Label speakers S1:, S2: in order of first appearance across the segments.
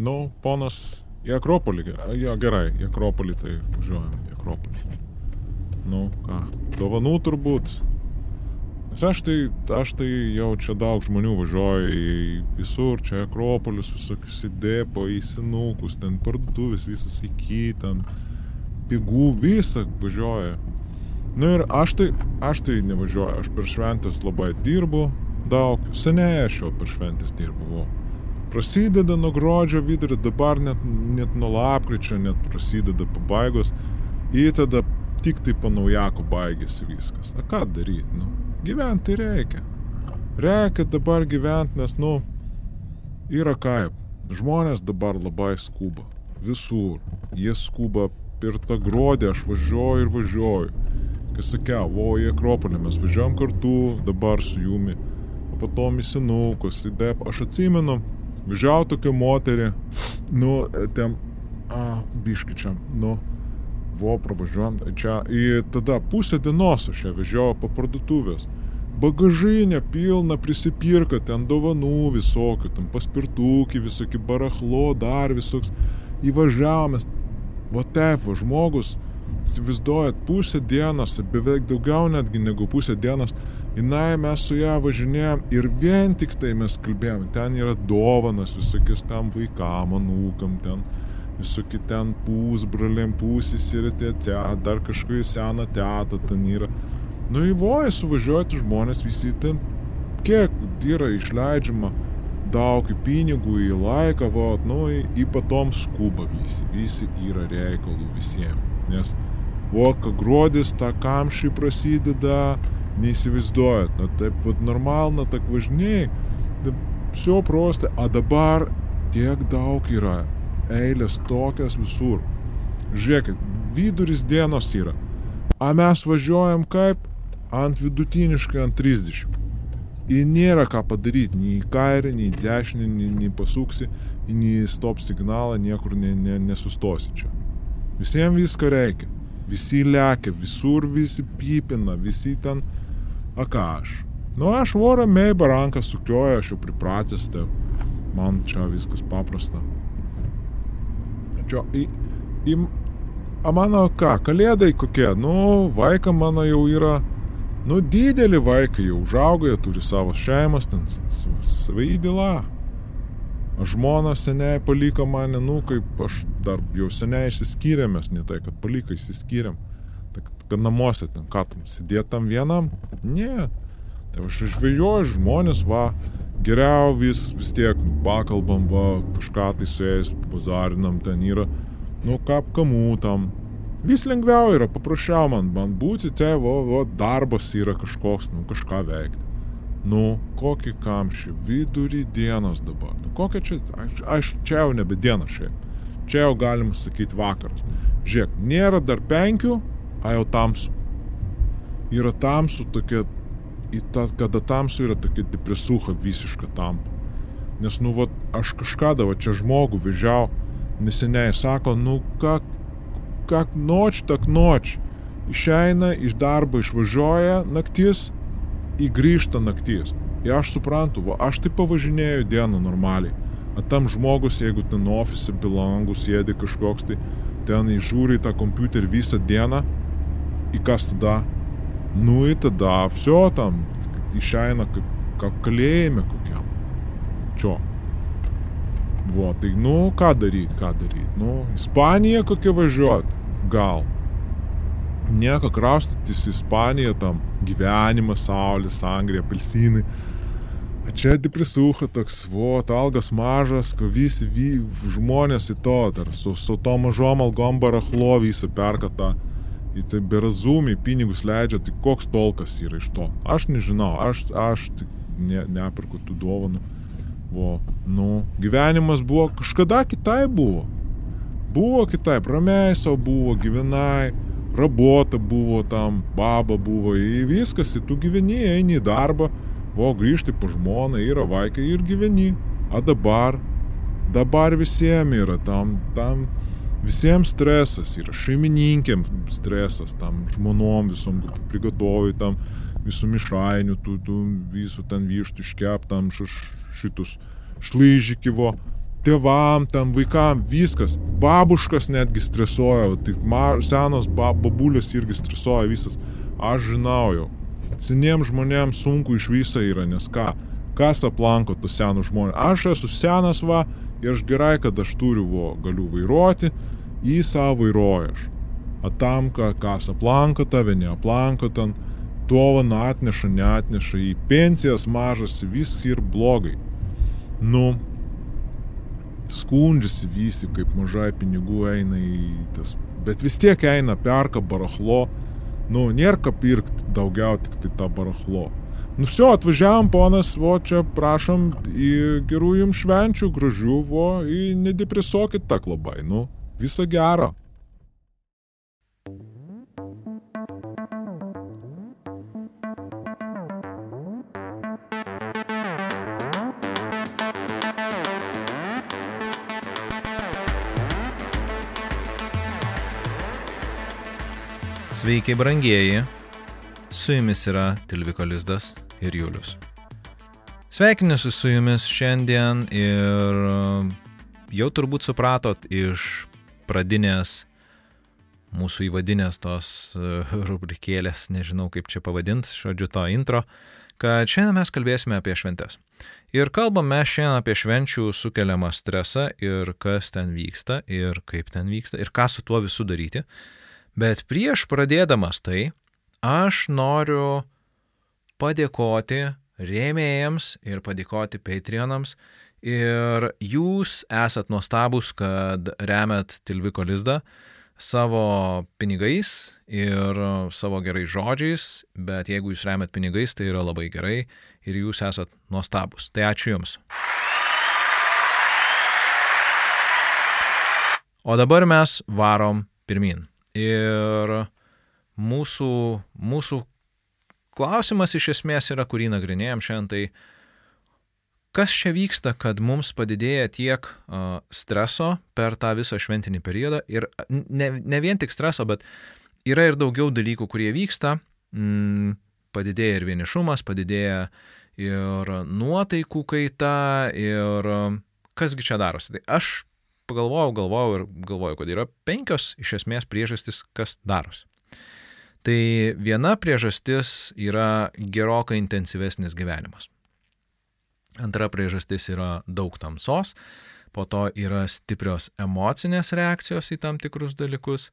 S1: nu, ponas į Akropolį, ja, gerai, į Akropolį tai važiuojam, į Akropolį. Nu, ką, dovanų turbūt. Nes aš tai, aš tai jau čia daug žmonių važiuoju į visur, čia Akropolis, visokius į depo, į senukus, ten parduotuvės, visas iki, ten pigų, visą važiuoja. Nu ir aš tai, aš tai nevažiuoju, aš per šventės labai dirbu, daug, seniai aš jau per šventės dirbu. Prasideda nuo gruodžio vidurio, dabar net, net nuo lapkričio net prasideda pabaigos ir tada tik tai po naujako baigėsi viskas. O ką daryti, nu, gyventi reikia. Reikia dabar gyventi, nes, nu, yra kaip. Žmonės dabar labai skuba. Visur. Jie skuba per tą gruodį, aš važiuoju ir važiuoju kai sakiau, vo į Akropolį mes važiavam kartu, dabar su jumi, o po to į senukus, į dep, aš atsimenu, važiavau tokią moterį, nu, ten, a, biškičiam, nu, vo pravažiuojam, čia, ir tada pusę dienos aš ją vežiau po parduotuvės. Bagažinė pilna prisipirka, ten dovanų visokių, ten paspirtukį, visokių barachlo, dar visoks. Įvažiavomės, va taip, va žmogus, įsivaizduojat, pusę dienos, beveik daugiau netgi negu pusę dienos, jinai mes su ją važinėjom ir vien tik tai mes kalbėjom, ten yra dovanas visokias tam vaikam, anūkam, ten visokie ten pusbraliam, pusys ir tėte, dar kažkokia sena teta ten yra. Nu įvoja suvažiuoti žmonės visi ten, kiek yra išleidžiama daug pinigų į laiką, va, nu, į patom skuba visi, visi yra reikalų visiems. Nes Voka gruodis, tą kamšį prasideda, neįsivaizduojat, na taip, vad normalna, tak važinėjai, все просто, a dabar tiek daug yra, eilės tokias visur. Žiūrėkit, viduris dienos yra, a mes važiuojam kaip ant vidutiniškai ant 30. Ir nėra ką padaryti, nei į kairę, nei į dešinę, nei, nei pasuksi, nei stop signalą, niekur ne, ne, nesustosi čia. Visiems viską reikia visi lekia, visur visi pypina, visi ten, a ką aš. Nu, aš vorą mei baranką sukioju, aš jau pripratęs, tai man čia viskas paprasta. Čia, į, į, a mano ką, kalėdai kokie, nu, vaiką mano jau yra, nu, didelį vaiką jau užaugo, jie turi savo šeimas, ten savai įdėlą žmona seniai paliko mane, nu, kaip aš dar jau seniai išsiskyrėmės, ne tai, kad paliko išsiskyrėm. Kad namuose ten, ką tam, sėdėtam vienam? Ne. Tai aš išvežioju žmonės, va, geriau vis, vis tiek, nu, pakalbam, va, kažką tai su jais, bazarinam, ten yra, nu, kap kamų tam. Vis lengviau yra, paprasčiau man, man būti te, va, va, darbas yra kažkoks, nu, kažką veikti. Nu, kokį kamšį, vidurį dienos dabar. Nu, kokia čia, aš, aš čia jau nebe diena šiaip. Čia jau galima sakyti vakaras. Žiūrėk, nėra dar penkių, a jau tamsu. Yra tamsu tokia, tą, kada tamsu yra tokia depresuha visiška tampa. Nes, nu, va, aš kažką va čia žmogų vežiau, neseniai sako, nu, ką, ką noč, tak noč. Išeina iš darbo, išvažiuoja naktis, įgrįžta naktis. Ir aš suprantu, va, aš tai pavažinėjau dieną normaliai. O tam žmogus, jeigu ten ofise bilangų sėdi kažkoks, tai ten įžiūri tą kompiuterį visą dieną, į kas tada? Nu, į tada, все tam, išeina kaip, kaip kalėjime kokiam. Čia. Vo, tai nu, ką daryti, ką daryti? Nu, Ispanija kokia važiuoti? Gal nieko kraustytis į Ispaniją, tam gyvenimas, saulė, sangrė, apelsinai. A čia depresuha toks, vo, algas mažas, ko visi vy, žmonės į to, dar su, su to mažom algom barachlo visą perka tą, į tai berazumį pinigus leidžia, tai koks tolkas yra iš to. Aš nežinau, aš, aš tik ne, neperku tų dovanų. Vo, nu, gyvenimas buvo, kažkada kitai buvo. Buvo kitaip, ramiai savo buvo, gyvenai rabota buvo tam, baba buvo, į viskas, į tu gyveni, eini į darbą, o grįžti po žmoną, yra vaikai ir gyveni. O dabar, dabar visiems yra tam, tam visiems stresas, yra šeimininkėm stresas, tam žmonom visom prigatovai, tam visų mišrainių, tų, tų visų ten vištų iškeptam šitus šlyžikivo. tėvam, ten vaikam, viskas. Babuškas netgi stresuoja, tai senos babulės irgi stresuoja visas. Aš žinau jau. Seniems žmonėms sunku iš viso yra, nes ką, kas aplanko tos senus žmonės. Aš esu senas va aš gerai, kad aš turiu, galiu vairuoti, į savo vairuoju aš. Atamka, kas aplanko tave, neaplanko ten, dovana atneša, neatneša, į pensijas mažas, vis ir blogai. Nu, skundžiasi visi, kaip mažai pinigų eina į tas. Bet vis tiek eina, perka barachlo. Nu, nėra ką pirkti daugiau, tik tai tą barachlo. Nu, viso, atvažiavam, ponas, vo, čia prašom, į gerų jums švenčių, gražių, vo, į nedepresokit tą klabai, nu, viso gero.
S2: Sveiki, brangieji. Su jumis yra Tilviko Lizdas ir Julius. Sveikinėsiu su jumis šiandien ir uh, jau turbūt supratot iš pradinės mūsų įvadinės tos uh, rubrikėlės, nežinau kaip čia pavadinti, žodžiu to intro, kad šiandien mes kalbėsime apie šventes. Ir kalbam mes šiandien apie švenčių sukeliamą stresą ir kas ten vyksta ir kaip ten vyksta ir ką su tuo visu daryti. Bet prieš pradėdamas tai, aš noriu padėkoti rėmėjams ir padėkoti Patreonams. Ir jūs esat nuostabus, kad remiat Tilviko lizdą savo pinigais ir savo gerais žodžiais, bet jeigu jūs remiat pinigais, tai yra labai gerai ir jūs esat nuostabus. Tai ačiū Jums. O dabar mes varom pirmin. Ir mūsų, mūsų klausimas iš esmės yra, kurį nagrinėjom šiandien, tai kas čia vyksta, kad mums padidėja tiek uh, streso per tą visą šventinį periodą ir ne, ne vien tik streso, bet yra ir daugiau dalykų, kurie vyksta, mm, padidėja ir vienišumas, padidėja ir nuotaikų kaita ir kasgi čia darosi. Tai aš pagalvojau, galvojau ir galvojau, kad yra penkios iš esmės priežastys, kas darosi. Tai viena priežastis yra gerokai intensyvesnis gyvenimas. Antra priežastis yra daug tamsos, po to yra stiprios emocinės reakcijos į tam tikrus dalykus,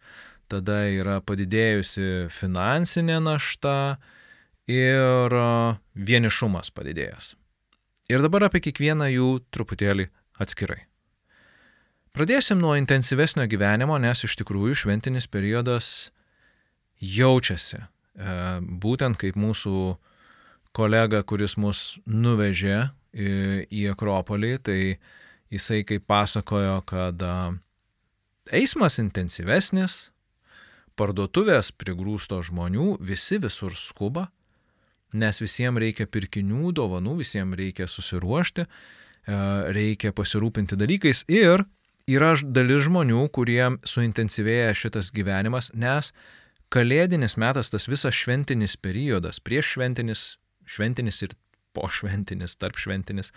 S2: tada yra padidėjusi finansinė našta ir vienišumas padidėjęs. Ir dabar apie kiekvieną jų truputėlį atskirai. Pradėsim nuo intensyvesnio gyvenimo, nes iš tikrųjų šventinis periodas jaučiasi. E, būtent kaip mūsų kolega, kuris mus nuvežė į Akropolį, tai jisai kaip pasakojo, kad e, eismas intensyvesnis, parduotuvės prigrūsto žmonių, visi visur skuba, nes visiems reikia pirkinių, dovanų, visiems reikia susiruošti, e, reikia pasirūpinti dalykais ir yra dalis žmonių, kuriem suintensyvėja šitas gyvenimas, nes kalėdinis metas, tas visas šventinis periodas, prieš šventinis, šventinis ir po šventinis, tarp šventinis,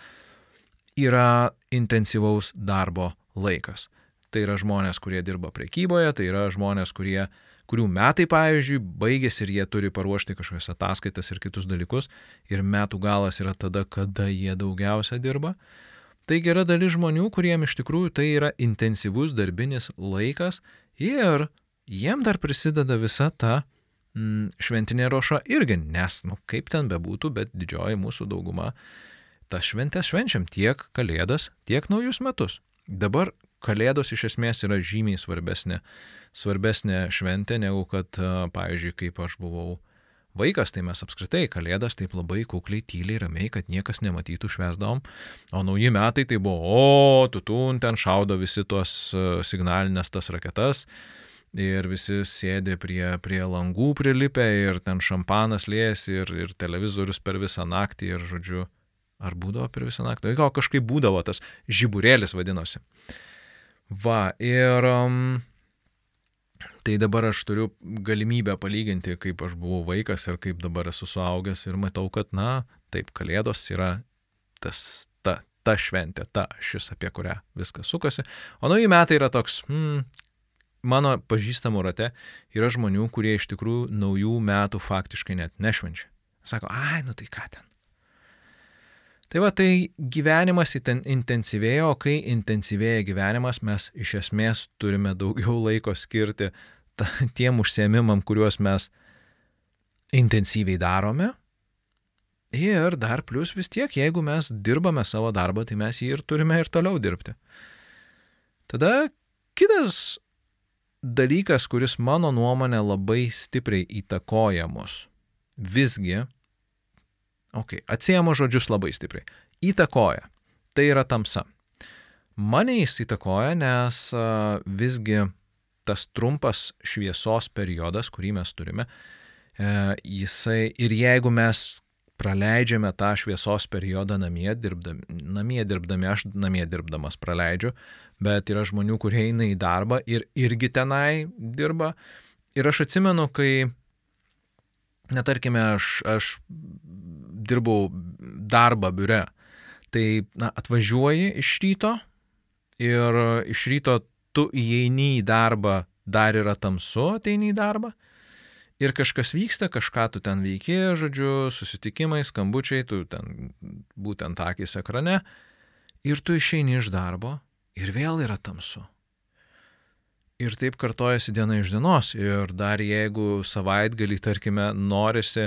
S2: yra intensyvaus darbo laikas. Tai yra žmonės, kurie dirba prekyboje, tai yra žmonės, kurie, kurių metai, pavyzdžiui, baigėsi ir jie turi paruošti kažkokias ataskaitas ir kitus dalykus, ir metų galas yra tada, kada jie daugiausia dirba. Taigi yra dalis žmonių, kuriem iš tikrųjų tai yra intensyvus darbinis laikas ir jiem dar prisideda visa ta mm, šventinė roša irgi, nes, nu, kaip ten bebūtų, bet didžioji mūsų dauguma tas šventės švenčiam tiek kalėdas, tiek naujus metus. Dabar kalėdos iš esmės yra žymiai svarbesnė, svarbesnė šventė negu kad, pavyzdžiui, kaip aš buvau Vaikas, tai mes apskritai kalėdas taip labai kukliai, tyliai, ramiai, kad niekas nematytų švesdom. O nauji metai tai buvo, o, tutun, ten šaudo visi tuos signalinės tas raketas. Ir visi sėdė prie, prie langų prilipę ir ten šampanas liejasi ir, ir televizorius per visą naktį ir, žodžiu, ar būdavo per visą naktį? O kažkaip būdavo tas žiburėlis vadinosi. Va, ir um, Tai dabar aš turiu galimybę palyginti, kaip aš buvau vaikas ir kaip dabar esu suaugęs ir matau, kad, na, taip, kalėdos yra tas, ta ta šventė, ta šis, apie kurią viskas sukasi. O nauji metai yra toks, hmm, mano pažįstamų rate yra žmonių, kurie iš tikrųjų naujų metų faktiškai net nešvenčia. Sako, ai, nu tai ką ten. Tai va, tai gyvenimas intensyvėjo, o kai intensyvėja gyvenimas, mes iš esmės turime daugiau laiko skirti ta, tiem užsiemimam, kuriuos mes intensyviai darome. Ir dar plus vis tiek, jeigu mes dirbame savo darbą, tai mes jį ir turime ir toliau dirbti. Tada kitas dalykas, kuris mano nuomonė labai stipriai įtakoja mus. Visgi, okei, okay, atsiemo žodžius labai stipriai. Įtakoja. Tai yra tamsa. Mane jis įtakoja, nes visgi tas trumpas šviesos periodas, kurį mes turime, E, jisai ir jeigu mes praleidžiame tą šviesos periodą namie dirbdami, namie dirbdami, aš namie dirbdamas praleidžiu, bet yra žmonių, kurie eina į darbą ir irgi tenai dirba. Ir aš atsimenu, kai, netarkime, aš, aš dirbau darbą biure, tai na, atvažiuoji iš ryto ir iš ryto tu įeini į darbą, dar yra tamsu, ateini į darbą ir kažkas vyksta, kažką tu ten veiki, žodžiu, susitikimai, skambučiai, tu ten būtent akis ekrane, ir tu išeini iš darbo ir vėl yra tamsu. Ir taip kartojasi diena iš dienos. Ir dar jeigu savaitgalį, tarkime, norisi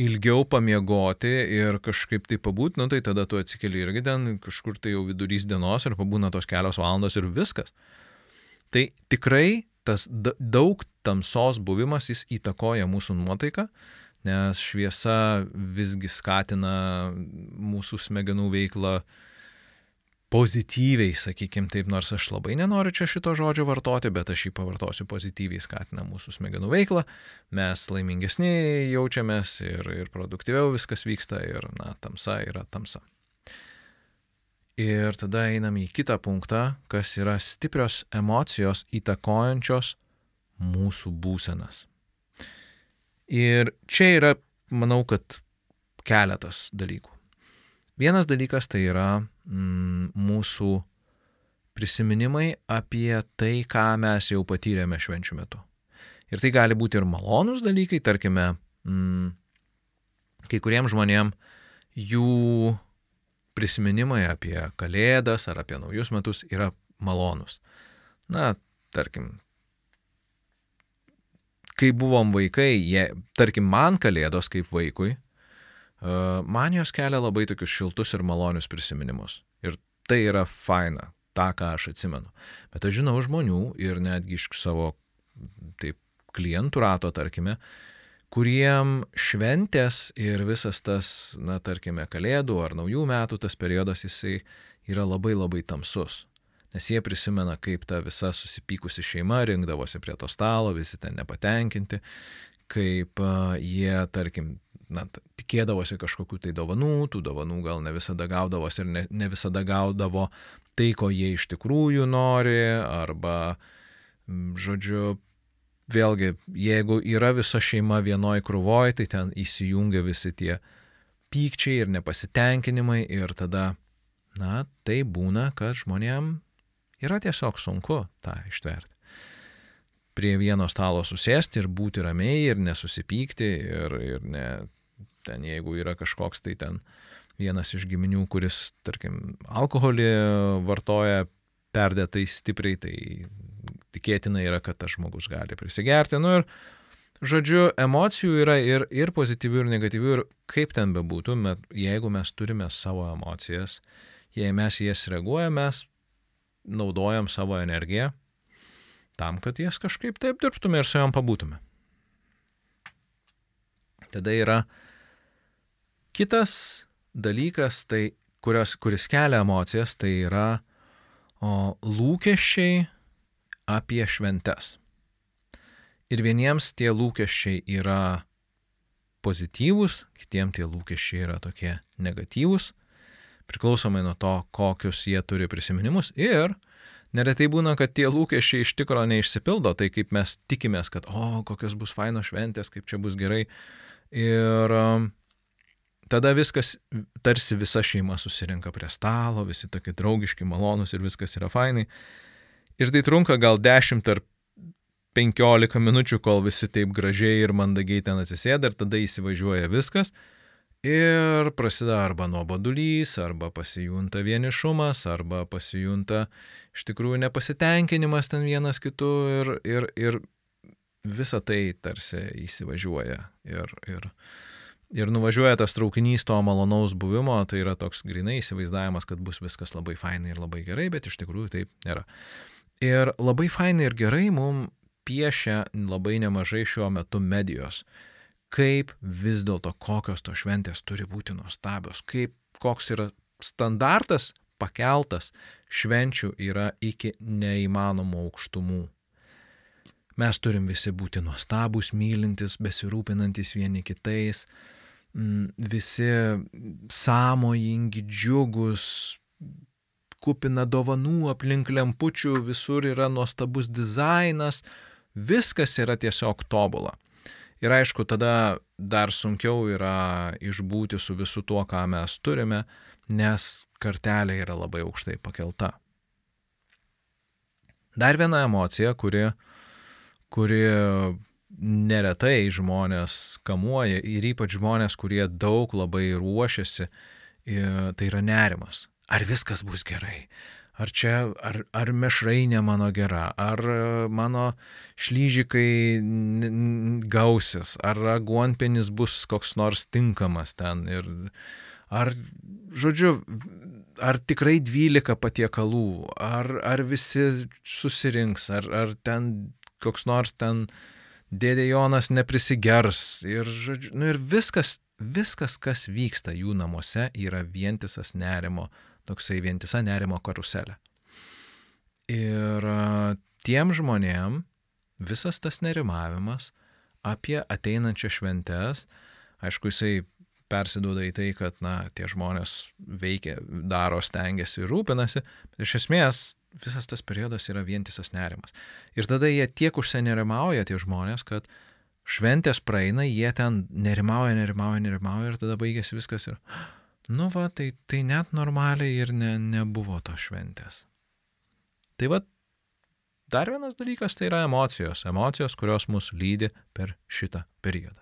S2: ilgiau pamiegoti ir kažkaip tai pabūt, nu tai tada tu atsikeli irgi ten kažkur tai jau vidurys dienos ir pabūna tos kelios valandos ir viskas. Tai tikrai tas daug tamsos buvimas jis įtakoja mūsų nuotaiką, nes šviesa visgi skatina mūsų smegenų veiklą pozityviai, sakykime taip, nors aš labai nenoriu čia šito žodžio vartoti, bet aš jį pavartosiu pozityviai skatina mūsų smegenų veiklą, mes laimingesni jaučiamės ir, ir produktyviau viskas vyksta ir, na, tamsa yra tamsa. Ir tada einam į kitą punktą, kas yra stiprios emocijos įtakojančios mūsų būsenas. Ir čia yra, manau, kad keletas dalykų. Vienas dalykas tai yra mm, mūsų prisiminimai apie tai, ką mes jau patyrėme švenčių metu. Ir tai gali būti ir malonūs dalykai, tarkime, mm, kai kuriems žmonėms jų prisiminimai apie Kalėdas ar apie naujus metus yra malonus. Na, tarkim, kai buvom vaikai, jie, tarkim, man Kalėdos kaip vaikui, man jos kelia labai tokius šiltus ir malonius prisiminimus. Ir tai yra faina, tą, ką aš atsimenu. Bet aš žinau žmonių ir netgi iš savo taip klientų rato, tarkime, kuriem šventės ir visas tas, na, tarkime, kalėdų ar naujų metų tas periodas jisai yra labai labai tamsus. Nes jie prisimena, kaip ta visa susipykusi šeima rinkdavosi prie to stalo, visi ten nepatenkinti, kaip jie, tarkim, na, tikėdavosi kažkokių tai dovanų, tų dovanų gal ne visada gaudavosi ir ne, ne visada gaudavo tai, ko jie iš tikrųjų nori, arba, žodžiu, vėlgi, jeigu yra visa šeima vienoj krūvoj, tai ten įsijungia visi tie pykčiai ir nepasitenkinimai ir tada, na, tai būna, kad žmonėm yra tiesiog sunku tą ištverti. Prie vieno stalo susėsti ir būti ramiai ir nesusipykti ir, ir ne, ten jeigu yra kažkoks tai ten vienas iš giminių, kuris, tarkim, alkoholį vartoja perdėtai stipriai, tai tikėtina yra, kad tas žmogus gali prisigerti. Nu ir, žodžiu, emocijų yra ir, ir pozityvių, ir negatyvių, ir kaip ten bebūtų, jeigu mes turime savo emocijas, jei mes jas reaguojame, mes naudojam savo energiją tam, kad jas kažkaip taip dirbtume ir su jom pabūtume. Tada yra kitas dalykas, tai, kurios, kuris kelia emocijas, tai yra o, lūkesčiai apie šventes. Ir vieniems tie lūkesčiai yra pozityvūs, kitiems tie lūkesčiai yra tokie negatyvūs, priklausomai nuo to, kokius jie turi prisiminimus. Ir neretai būna, kad tie lūkesčiai iš tikro neišsipildo, tai kaip mes tikimės, kad, o, kokios bus fainos šventės, kaip čia bus gerai. Ir tada viskas, tarsi visa šeima susirinka prie stalo, visi tokie draugiški, malonus ir viskas yra fainai. Ir tai trunka gal 10 ar 15 minučių, kol visi taip gražiai ir mandagiai ten atsisėda ir tada įsivažiuoja viskas. Ir prasideda arba nuobodulys, arba pasijunta vienišumas, arba pasijunta iš tikrųjų nepasitenkinimas ten vienas kitu ir, ir, ir visa tai tarsi įsivažiuoja. Ir, ir, ir nuvažiuoja tas traukinys to malonaus buvimo, tai yra toks grinai įsivaizdavimas, kad bus viskas labai fainai ir labai gerai, bet iš tikrųjų taip nėra. Ir labai fainai ir gerai mums piešia labai nemažai šiuo metu medijos kaip vis dėlto kokios to šventės turi būti nuostabios, kaip koks yra standartas pakeltas švenčių yra iki neįmanomų aukštumų. Mes turim visi būti nuostabus, mylintis, besirūpinantis vieni kitais, mm, visi sąmojingi, džiugus, kupina dovanų aplink lempučių, visur yra nuostabus dizainas, viskas yra tiesiog tobula. Ir aišku, tada dar sunkiau yra išbūti su visu tuo, ką mes turime, nes kartelė yra labai aukštai pakelta. Dar viena emocija, kuri, kuri neretai žmonės kamuoja ir ypač žmonės, kurie daug labai ruošiasi, tai yra nerimas. Ar viskas bus gerai? ar čia, ar, ar mešrainė mano gera, ar e, mano šlyžikai gausis, ar aguonpenis bus koks nors tinkamas ten. Ir, ar, žodžiu, ar tikrai 12 patiekalų, ar, ar visi susirinks, ar, ar ten koks nors ten dėdė Jonas neprisigers. Ir, žodžiu, nu ir viskas, viskas, kas vyksta jų namuose, yra vientisas nerimo toksai vientisa nerimo karuselė. Ir tiem žmonėm visas tas nerimavimas apie ateinančią šventes, aišku, jisai persiduoda į tai, kad, na, tie žmonės veikia, daro, stengiasi, rūpinasi, bet iš esmės visas tas periodas yra vientisas nerimas. Ir tada jie tiek užsinerimauja, tie žmonės, kad šventės praeina, jie ten nerimauja, nerimauja, nerimauja ir tada baigėsi viskas ir Nu va, tai, tai net normaliai ir ne, nebuvo tos šventės. Tai va, dar vienas dalykas tai yra emocijos. Emocijos, kurios mus lydi per šitą periodą.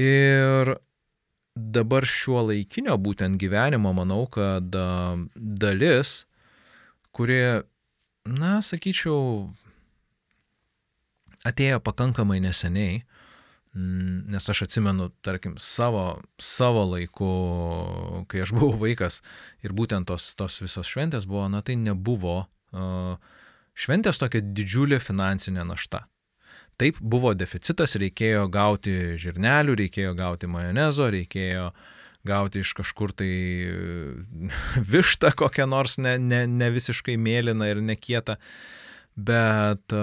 S2: Ir dabar šiuo laikinio būtent gyvenimo manau, kad dalis, kurie, na, sakyčiau, atėjo pakankamai neseniai, nes aš atsimenu, tarkim, savo, savo laiku, kai aš buvau vaikas ir būtent tos, tos visos šventės buvo, na tai nebuvo šventės tokia didžiulė finansinė našta. Taip buvo deficitas, reikėjo gauti žirnelių, reikėjo gauti majonezo, reikėjo gauti iš kažkur tai vištą kokią nors ne, ne, ne visiškai mėlyną ir nekietą. Bet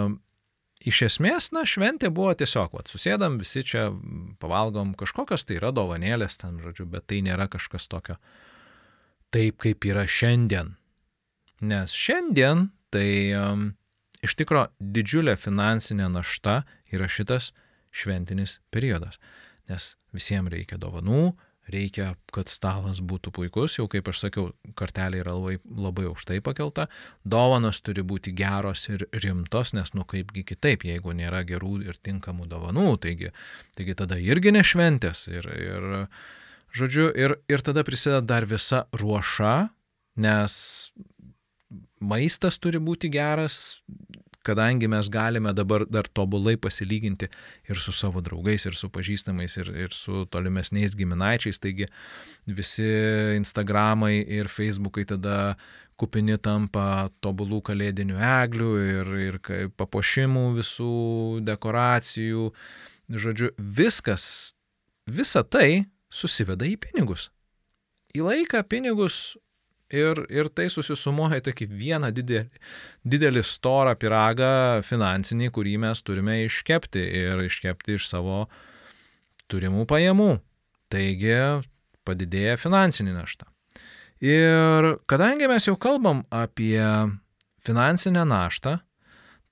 S2: iš esmės, na, šventė buvo tiesiog, va, susėdam, visi čia pavalgom, kažkokios tai yra dovanėlės ten, žodžiu, bet tai nėra kažkas tokio taip, kaip yra šiandien. Nes šiandien tai um, iš tikro didžiulė finansinė našta yra šitas šventinis periodas. Nes visiems reikia dovanų, reikia, kad stalas būtų puikus, jau kaip aš sakiau, kartelė yra labai, labai aukštai pakelta, dovanos turi būti geros ir rimtos, nes nu kaipgi kitaip, jeigu nėra gerų ir tinkamų dovanų, taigi, taigi tada irgi nešventės ir, ir žodžiu, ir, ir tada prisideda dar visa ruoša, nes maistas turi būti geras, kadangi mes galime dabar dar tobulai pasilyginti ir su savo draugais, ir su pažįstamais, ir, ir su tolimesniais giminaičiais, taigi visi Instagramai ir Facebookai tada kupini tampa tobulų kalėdinių eglių ir, ir papuošimų visų, dekoracijų. Žodžiu, viskas, visa tai susiveda į pinigus. Į laiką pinigus Ir, ir tai susisumuoja tokį vieną didelį, didelį storą piragą finansinį, kurį mes turime iškepti ir iškepti iš savo turimų pajamų. Taigi padidėja finansinė našta. Ir kadangi mes jau kalbam apie finansinę naštą,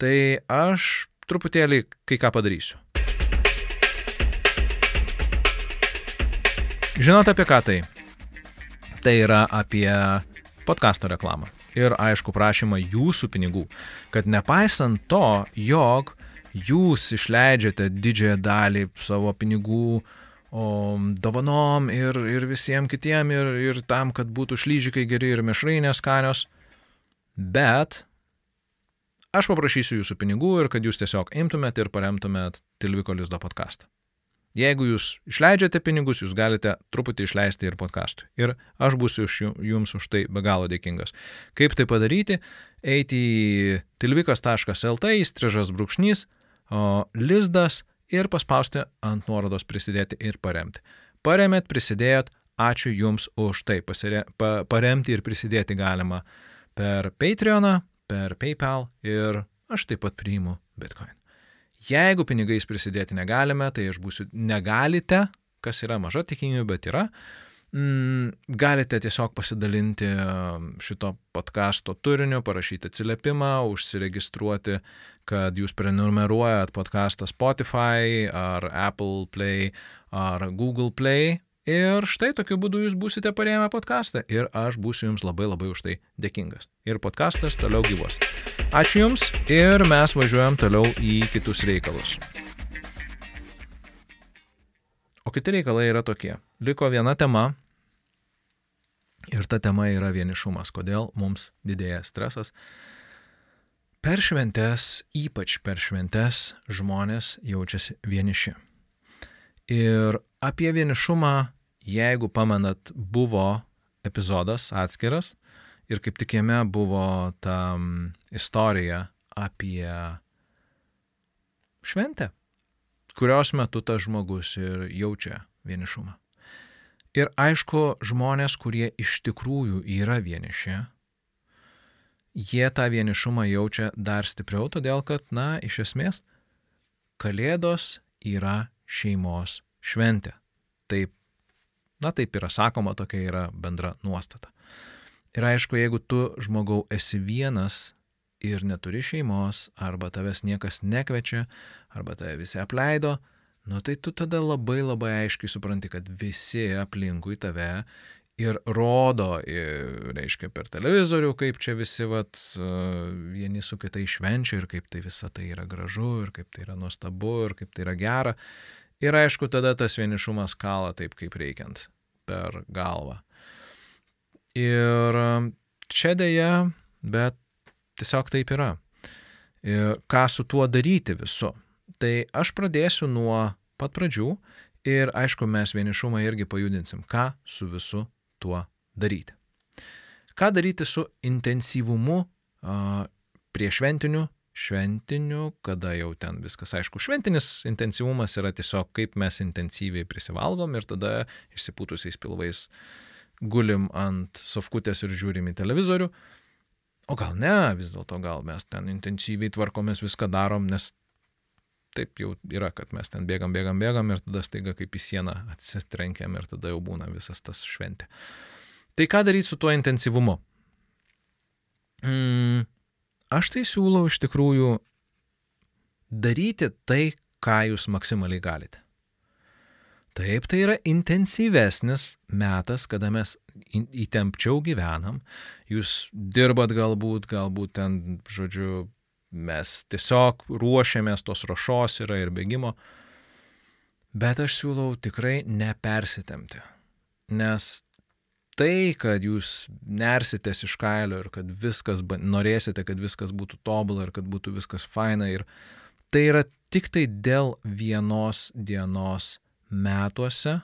S2: tai aš truputėlį kai ką padarysiu. Žinote apie ką tai? Tai yra apie podkasto reklamą. Ir aišku, prašymą jūsų pinigų. Kad nepaisant to, jog jūs išleidžiate didžiąją dalį savo pinigų o, dovanom ir, ir visiems kitiem, ir, ir tam, kad būtų šlyžikai geri ir mišrainės skanios, bet aš paprašysiu jūsų pinigų ir kad jūs tiesiog imtumėt ir paremtumėt Tilviko Lizdo podcastą. Jeigu jūs išleidžiate pinigus, jūs galite truputį išleisti ir podcastui. Ir aš būsiu jums už tai be galo dėkingas. Kaip tai padaryti? Eiti į tilvikas.lt, įstrižas brūkšnys, lizdas ir paspausti ant nuorodos prisidėti ir paremti. Paremėt, prisidėjot, ačiū Jums už tai. Pasire, pa, paremti ir prisidėti galima per Patreoną, per PayPal ir aš taip pat priimu Bitcoin. Jeigu pinigais prisidėti negalime, tai aš būsiu negalite, kas yra maža tikimybė, bet yra. Mm, galite tiesiog pasidalinti um, šito podkasto turiniu, parašyti atsiliepimą, užsiregistruoti, kad jūs prenumeruojat podcastą Spotify ar Apple Play ar Google Play Ir štai tokiu būdu jūs būsite parėmę podcastą ir aš būsiu jums labai labai už tai dėkingas. Ir podcastas toliau gyvos. Ačiū Jums ir mes važiuojam toliau į kitus reikalus. O kiti reikalai yra tokie. Liko viena tema ir ta tema yra vienišumas. Kodėl mums didėja stresas? Per šventes, ypač per šventes, žmonės jaučiasi vieniši. Ir apie vienišumą, jeigu pamenat, buvo epizodas atskiras ir kaip tik jame buvo ta istorija apie šventę, kurios metu tas žmogus ir jaučia vienišumą. Ir aišku, žmonės, kurie iš tikrųjų yra vieniši, jie tą vienišumą jaučia dar stipriau, todėl kad, na, iš esmės, Kalėdos yra šeimos šventė. Taip, na taip yra sakoma, tokia yra bendra nuostata. Ir aišku, jeigu tu žmogau esi vienas ir neturi šeimos, arba tavęs niekas nekvečia, arba tave visi apleido, nu tai tu tada labai labai aiškiai supranti, kad visi aplinkui tave ir rodo, ir, reiškia, per televizorių, kaip čia visi vat, vieni su kitai švenčia ir kaip tai visa tai yra gražu ir kaip tai yra nuostabu ir kaip tai yra gera. Ir aišku, tada tas vienišumas kala taip, kaip reikiant per galvą. Ir čia dėja, bet tiesiog taip yra. Ir ką su tuo daryti visu? Tai aš pradėsiu nuo pat pradžių ir aišku, mes vienišumą irgi pajudinsim. Ką su visu tuo daryti? Ką daryti su intensyvumu prie šventinių kada jau ten viskas aišku. Šventinis intensyvumas yra tiesiog kaip mes intensyviai prisivalgom ir tada išsipūtusiais pilvais gulim ant sofkutės ir žiūrim į televizorių. O gal ne, vis dėlto gal mes ten intensyviai tvarkomės, viską darom, nes taip jau yra, kad mes ten bėgam, bėgam, bėgam ir tada staiga kaip į sieną atsitrenkiam ir tada jau būna visas tas šventė. Tai ką daryti su tuo intensyvumu? Mm, Aš tai siūlau iš tikrųjų daryti tai, ką jūs maksimaliai galite. Taip, tai yra intensyvesnis metas, kada mes įtempčiau gyvenam, jūs dirbat galbūt, galbūt ten, žodžiu, mes tiesiog ruošiamės tos rašos yra ir bėgimo, bet aš siūlau tikrai nepersitemti, nes tai, kad jūs nersitės iš kailio ir kad viskas, norėsite, kad viskas būtų tobulą ir kad būtų viskas faina. Ir tai yra tik tai dėl vienos dienos metuose,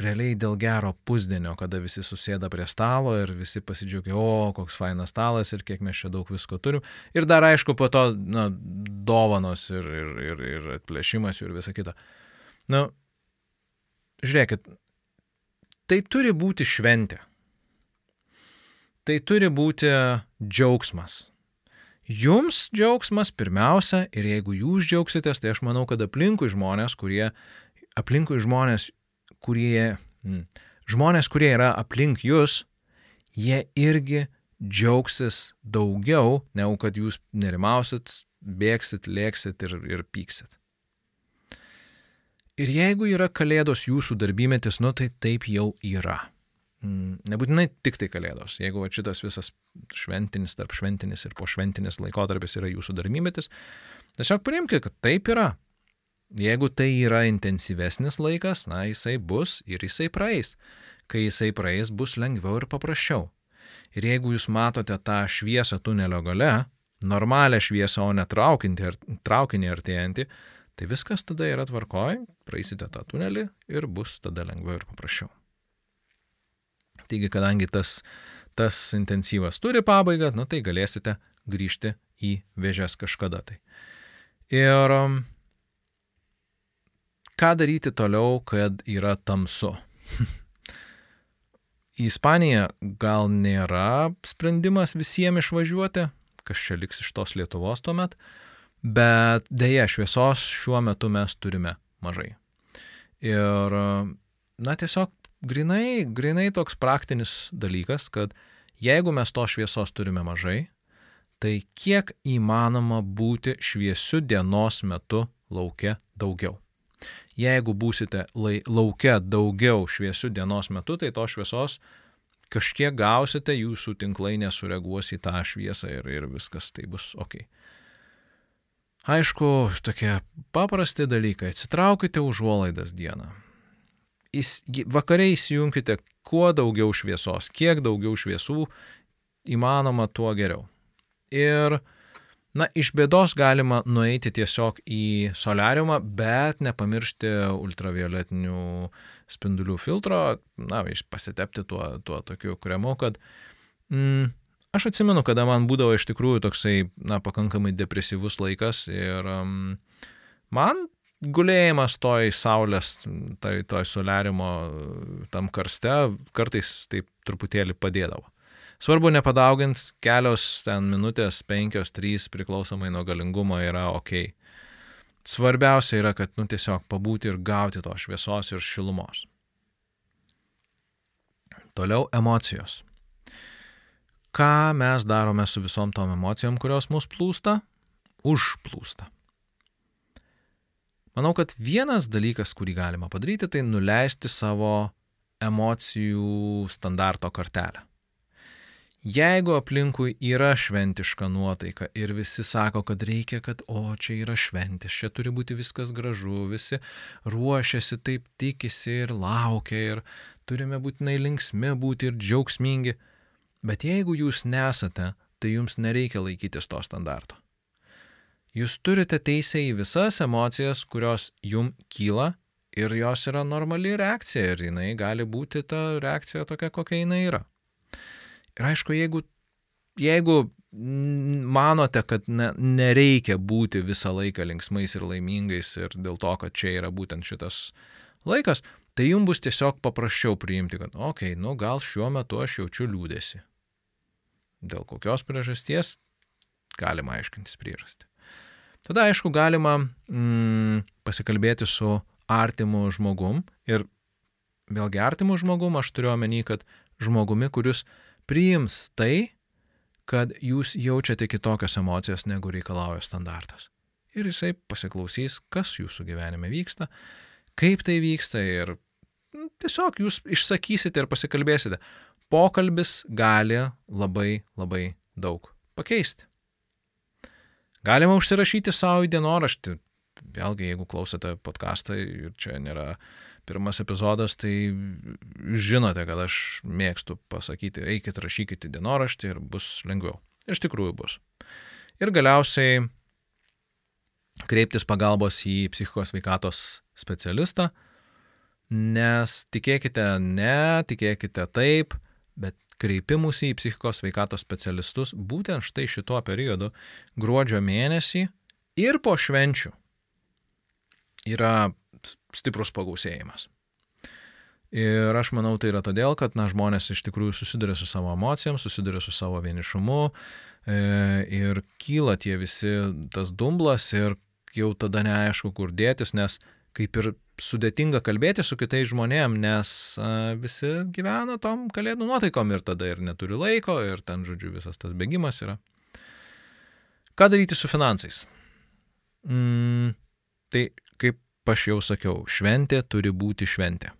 S2: realiai dėl gero pusdienio, kada visi susėda prie stalo ir visi pasidžiaugia, o koks fainas stalas ir kiek mes čia daug visko turim. Ir dar aišku, po to na, dovanos ir, ir, ir, ir atplėšimas ir visa kita. Na, žiūrėkit, Tai turi būti šventė. Tai turi būti džiaugsmas. Jums džiaugsmas pirmiausia ir jeigu jūs džiaugsitės, tai aš manau, kad aplinkui žmonės, kurie, aplinkui žmonės, kurie, mm, žmonės, kurie yra aplink jūs, jie irgi džiaugsis daugiau, negu kad jūs nerimausit, bėgsit, lėksit ir, ir pyksit. Ir jeigu yra kalėdos jūsų darbymetis, nu tai taip jau yra. Mm, nebūtinai tik tai kalėdos. Jeigu šitas visas šventinis, tarp šventinis ir po šventinis laikotarpis yra jūsų darbymetis, tiesiog priimkite, kad taip yra. Jeigu tai yra intensyvesnis laikas, na, jisai bus ir jisai praeis. Kai jisai praeis, bus lengviau ir paprasčiau. Ir jeigu jūs matote tą šviesą tunelio gale, normalią šviesą, o ne traukinį artėjantį, tai viskas tada yra tvarkoj, praeisite tą tunelį ir bus tada lengviau ir paprasčiau. Taigi, kadangi tas, tas intensyvas turi pabaigą, nu, tai galėsite grįžti į vėžės kažkada tai. Ir um, ką daryti toliau, kad yra tamsu? į Ispaniją gal nėra sprendimas visiems išvažiuoti, kas čia liks iš tos Lietuvos tuomet, bet dėja šviesos šiuo metu mes turime mažai. Ir, na, tiesiog grinai, grinai toks praktinis dalykas, kad jeigu mes to šviesos turime mažai, tai kiek įmanoma būti šviesiu dienos metu laukia daugiau. Jeigu būsite laukia daugiau šviesių dienos metu, tai to šviesos kažkiek gausite, jūsų tinklai nesureaguos į tą šviesą ir, ir viskas tai bus ok. Aišku, tokie paprasti dalykai. Atsitraukite užuolaidas dieną. Vakariai įsijunkite kuo daugiau šviesos, kiek daugiau šviesų įmanoma, tuo geriau. Ir Na, iš bėdos galima nueiti tiesiog į solariumą, bet nepamiršti ultravioletinių spindulių filtro, na, pasitepti tuo, tuo tokiu kremu, kad mm, aš atsimenu, kada man būdavo iš tikrųjų toksai, na, pakankamai depresyvus laikas ir um, man gulėjimas toj saulės, toj, toj solariumo tam karste kartais taip truputėlį padėdavo. Svarbu nepadaugint, kelios ten minutės, penkios, trys priklausomai nuo galingumo yra ok. Svarbiausia yra, kad nu, tiesiog pabūti ir gauti to šviesos ir šilumos. Toliau emocijos. Ką mes darome su visom tom emocijom, kurios mus plūsta? Užplūsta. Manau, kad vienas dalykas, kurį galima padaryti, tai nuleisti savo emocijų standarto kartelę. Jeigu aplinkui yra šventiška nuotaika ir visi sako, kad reikia, kad o čia yra šventis, čia turi būti viskas gražu, visi ruošiasi, taip tikisi ir laukia ir turime būtinai linksmi būti ir džiaugsmingi, bet jeigu jūs nesate, tai jums nereikia laikytis to standarto. Jūs turite teisę į visas emocijas, kurios jum kyla ir jos yra normali reakcija ir jinai gali būti ta reakcija tokia, kokia jinai yra. Ir aišku, jeigu, jeigu manote, kad ne, nereikia būti visą laiką linksmais ir laimingais ir dėl to, kad čia yra būtent šitas laikas, tai jums bus tiesiog paprasčiau priimti, kad, okei, okay, nu gal šiuo metu aš jaučiu liūdėsi. Dėl kokios priežasties galima aiškintis priežastį. Tada, aišku, galima mm, pasikalbėti su artimu žmogum ir vėlgi artimu žmogum aš turiu omeny, kad žmogumi, kuris priims tai, kad jūs jaučiate kitokias emocijas, negu reikalauja standartas. Ir jisai pasiklausys, kas jūsų gyvenime vyksta, kaip tai vyksta ir nu, tiesiog jūs išsakysite ir pasikalbėsite. Pokalbis gali labai labai daug pakeisti. Galima užsirašyti savo į dienoraštį. Vėlgi, jeigu klausote podcastą ir čia nėra pirmas epizodas, tai žinote, kad aš mėgstu pasakyti, eikit rašykite dienoraštį ir bus lengviau. Iš tikrųjų bus. Ir galiausiai kreiptis pagalbos į psichikos veikatos specialistą, nes tikėkite ne, tikėkite taip, bet kreipimusi į psichikos veikatos specialistus būtent štai šituo periodu, gruodžio mėnesį ir po švenčių yra stiprus pagausėjimas. Ir aš manau, tai yra todėl, kad na, žmonės iš tikrųjų susiduria su savo emocijom, susiduria su savo vienišumu e, ir kyla tie visi tas dumblas ir jau tada neaišku, kur dėtis, nes kaip ir sudėtinga kalbėti su kitais žmonėm, nes a, visi gyvena tom kalėdų nuotaikom ir tada ir neturi laiko ir ten, žodžiu, visas tas bėgimas yra. Ką daryti su finansais? Mm, tai kaip aš jau sakiau, šventė turi būti šventė.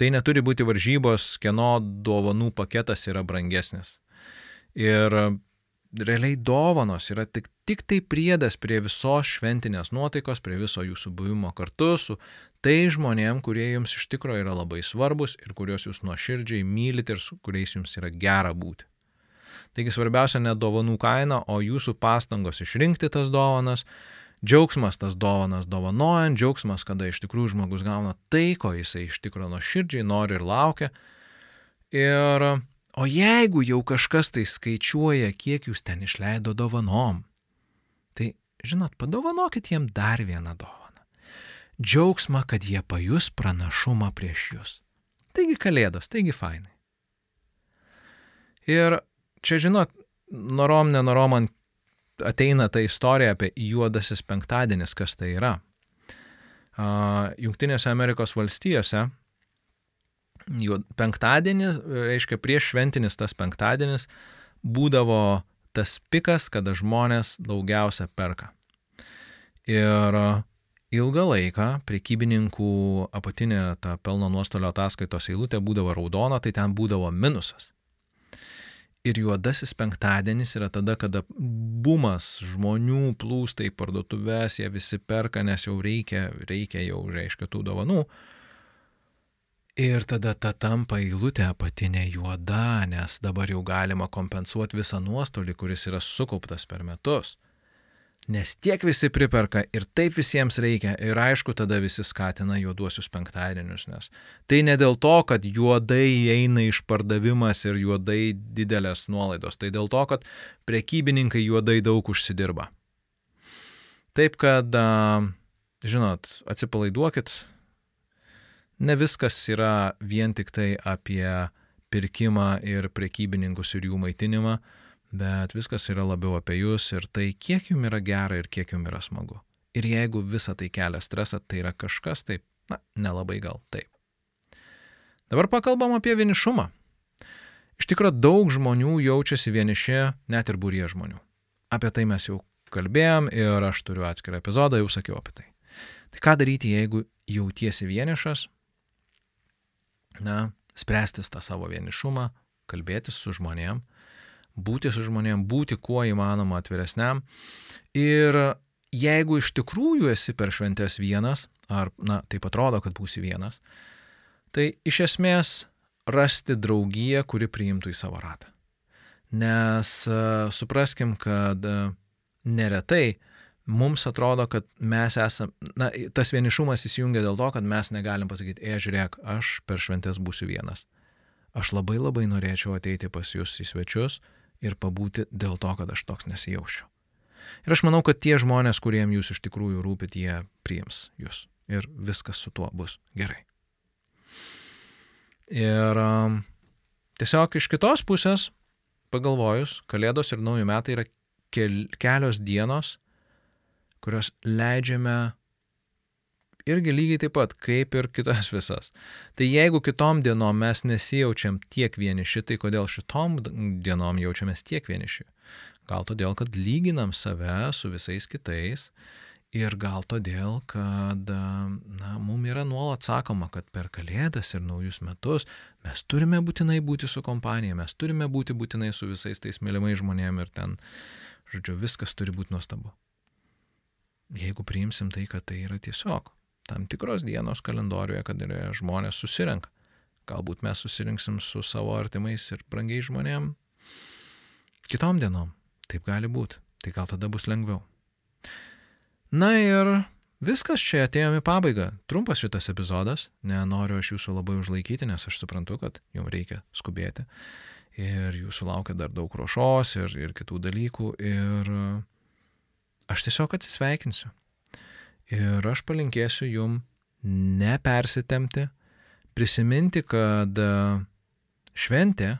S2: Tai neturi būti varžybos, kieno dovanų paketas yra brangesnis. Ir realiai dovanos yra tik, tik tai priedas prie visos šventinės nuotaikos, prie viso jūsų buvimo kartu su tai žmonėm, kurie jums iš tikrųjų yra labai svarbus ir kuriuos jūs nuoširdžiai mylite ir su kuriais jums yra gera būti. Taigi svarbiausia ne dovanų kaina, o jūsų pastangos išrinkti tas dovanas, džiaugsmas tas dovanas dovanojant, džiaugsmas, kada iš tikrųjų žmogus gauna tai, ko jisai iš tikrųjų nuoširdžiai nori ir laukia. Ir, o jeigu jau kažkas tai skaičiuoja, kiek jūs ten išleido dovanom, žinot, padovanokit jiem dar vieną dovaną. Džiaugsmą, kad jie pajus pranašumą prieš jūs. Taigi kalėdos, taigi fainai. Ir čia, žinot, norom, nenorom man ateina ta istorija apie juodasis penktadienis, kas tai yra. Junktinėse Amerikos valstijose penktadienis, reiškia prieš šventinis tas penktadienis, būdavo tas pikas, kada žmonės daugiausia perka. Ir ilgą laiką priekybininkų apatinė ta pelno nuostolio ataskaitos eilutė būdavo raudona, tai ten būdavo minusas. Ir juodasis penktadienis yra tada, kada bumas žmonių plūsta į parduotuvės, jie visi perka, nes jau reikia, reikia jau, reiškia, tų dovanų. Ir tada ta tampa eilutė apatinė juoda, nes dabar jau galima kompensuoti visą nuostolį, kuris yra sukauptas per metus nes tiek visi priperka ir taip visiems reikia ir aišku tada visi skatina juoduosius penktadienius, nes tai ne dėl to, kad juodai eina išpardavimas ir juodai didelės nuolaidos, tai dėl to, kad prekybininkai juodai daug užsidirba. Taip kad, žinot, atsipalaiduokit, ne viskas yra vien tik tai apie pirkimą ir prekybininkus ir jų maitinimą, bet viskas yra labiau apie jūs ir tai, kiek jums yra gera ir kiek jums yra smagu. Ir jeigu visa tai kelia stresą, tai yra kažkas taip, na, nelabai gal taip. Dabar pakalbam apie vienišumą. Iš tikrųjų, daug žmonių jaučiasi vieniši, net ir būrie žmonių. Apie tai mes jau kalbėjom ir aš turiu atskirą epizodą, jau sakiau apie tai. Tai ką daryti, jeigu jautiesi vienišas? Na, spręstis tą savo vienišumą, kalbėtis su žmonėm, būti su žmonėm, būti kuo įmanoma atviresniam. Ir jeigu iš tikrųjų esi per šventės vienas, ar, na, taip atrodo, kad būsi vienas, tai iš esmės rasti draugiją, kuri priimtų į savo ratą. Nes supraskim, kad neretai mums atrodo, kad mes esame, na, tas vienišumas įsijungia dėl to, kad mes negalim pasakyti, e, žiūrėk, aš per šventės būsiu vienas. Aš labai labai norėčiau ateiti pas jūs į svečius, ir pabūti dėl to, kad aš toks nesijaučiu. Ir aš manau, kad tie žmonės, kuriem jūs iš tikrųjų rūpit, jie priims jūs ir viskas su tuo bus gerai. Ir um, tiesiog iš kitos pusės, pagalvojus, Kalėdos ir Naujų metai yra kel, kelios dienos, kurios leidžiame irgi lygiai taip pat, kaip ir kitas visas. Tai jeigu kitom dienom mes nesijaučiam tiek vieniši, tai kodėl šitom dienom jaučiamės tiek vieniši? Gal todėl, kad lyginam save su visais kitais ir gal todėl, kad na, mums yra nuolat sakoma, kad per Kalėdas ir naujus metus mes turime būtinai būti su kompanija, mes turime būti būtinai su visais tais mylimais žmonėmis ir ten, žodžiu, viskas turi būti nuostabu. Jeigu priimsim tai, kad tai yra tiesiog tam tikros dienos kalendoriuje, kad žmonės susirenka. Galbūt mes susirinksim su savo artimais ir brangiai žmonėm kitom dienom. Taip gali būti. Tai gal tada bus lengviau. Na ir viskas čia atėjome į pabaigą. Trumpas šitas epizodas. Nenoriu aš jūsų labai užlaikyti, nes aš suprantu, kad jums reikia skubėti. Ir jūsų laukia dar daug ruošos ir, ir kitų dalykų. Ir aš tiesiog atsisveikinsiu. Ir aš palinkėsiu jum nepersitemti, prisiminti, kad e, šventė,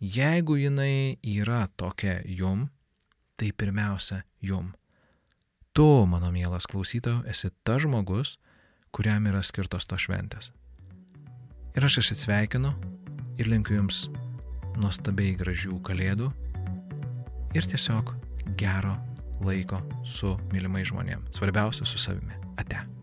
S2: jeigu jinai yra tokia jum, tai pirmiausia jum. Tu, mano mielas klausytojo, esi tas žmogus, kuriam yra skirtos tos šventės. Ir aš atsisveikinu ir linkiu jums nuostabiai gražių kalėdų ir tiesiog gero laiko su mylimai žmonėm. Svarbiausia su savimi. Ate.